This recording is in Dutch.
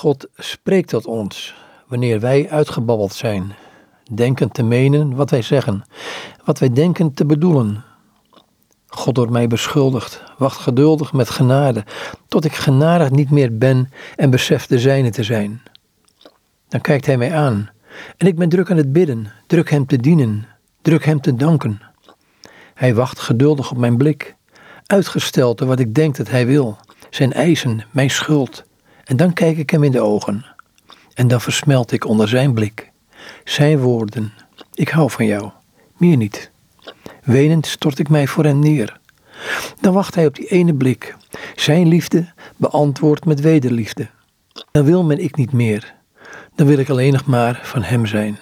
God spreekt tot ons wanneer wij uitgebabbeld zijn, denken te menen wat wij zeggen, wat wij denken te bedoelen. God door mij beschuldigd, wacht geduldig met genade, tot ik genadig niet meer ben en besef de zijne te zijn. Dan kijkt hij mij aan en ik ben druk aan het bidden, druk hem te dienen, druk hem te danken. Hij wacht geduldig op mijn blik, uitgesteld door wat ik denk dat hij wil, zijn eisen, mijn schuld. En dan kijk ik hem in de ogen. En dan versmelt ik onder zijn blik. Zijn woorden, ik hou van jou, meer niet. Wenend stort ik mij voor hem neer. Dan wacht hij op die ene blik. Zijn liefde beantwoordt met wederliefde. Dan wil men ik niet meer. Dan wil ik alleen nog maar van hem zijn.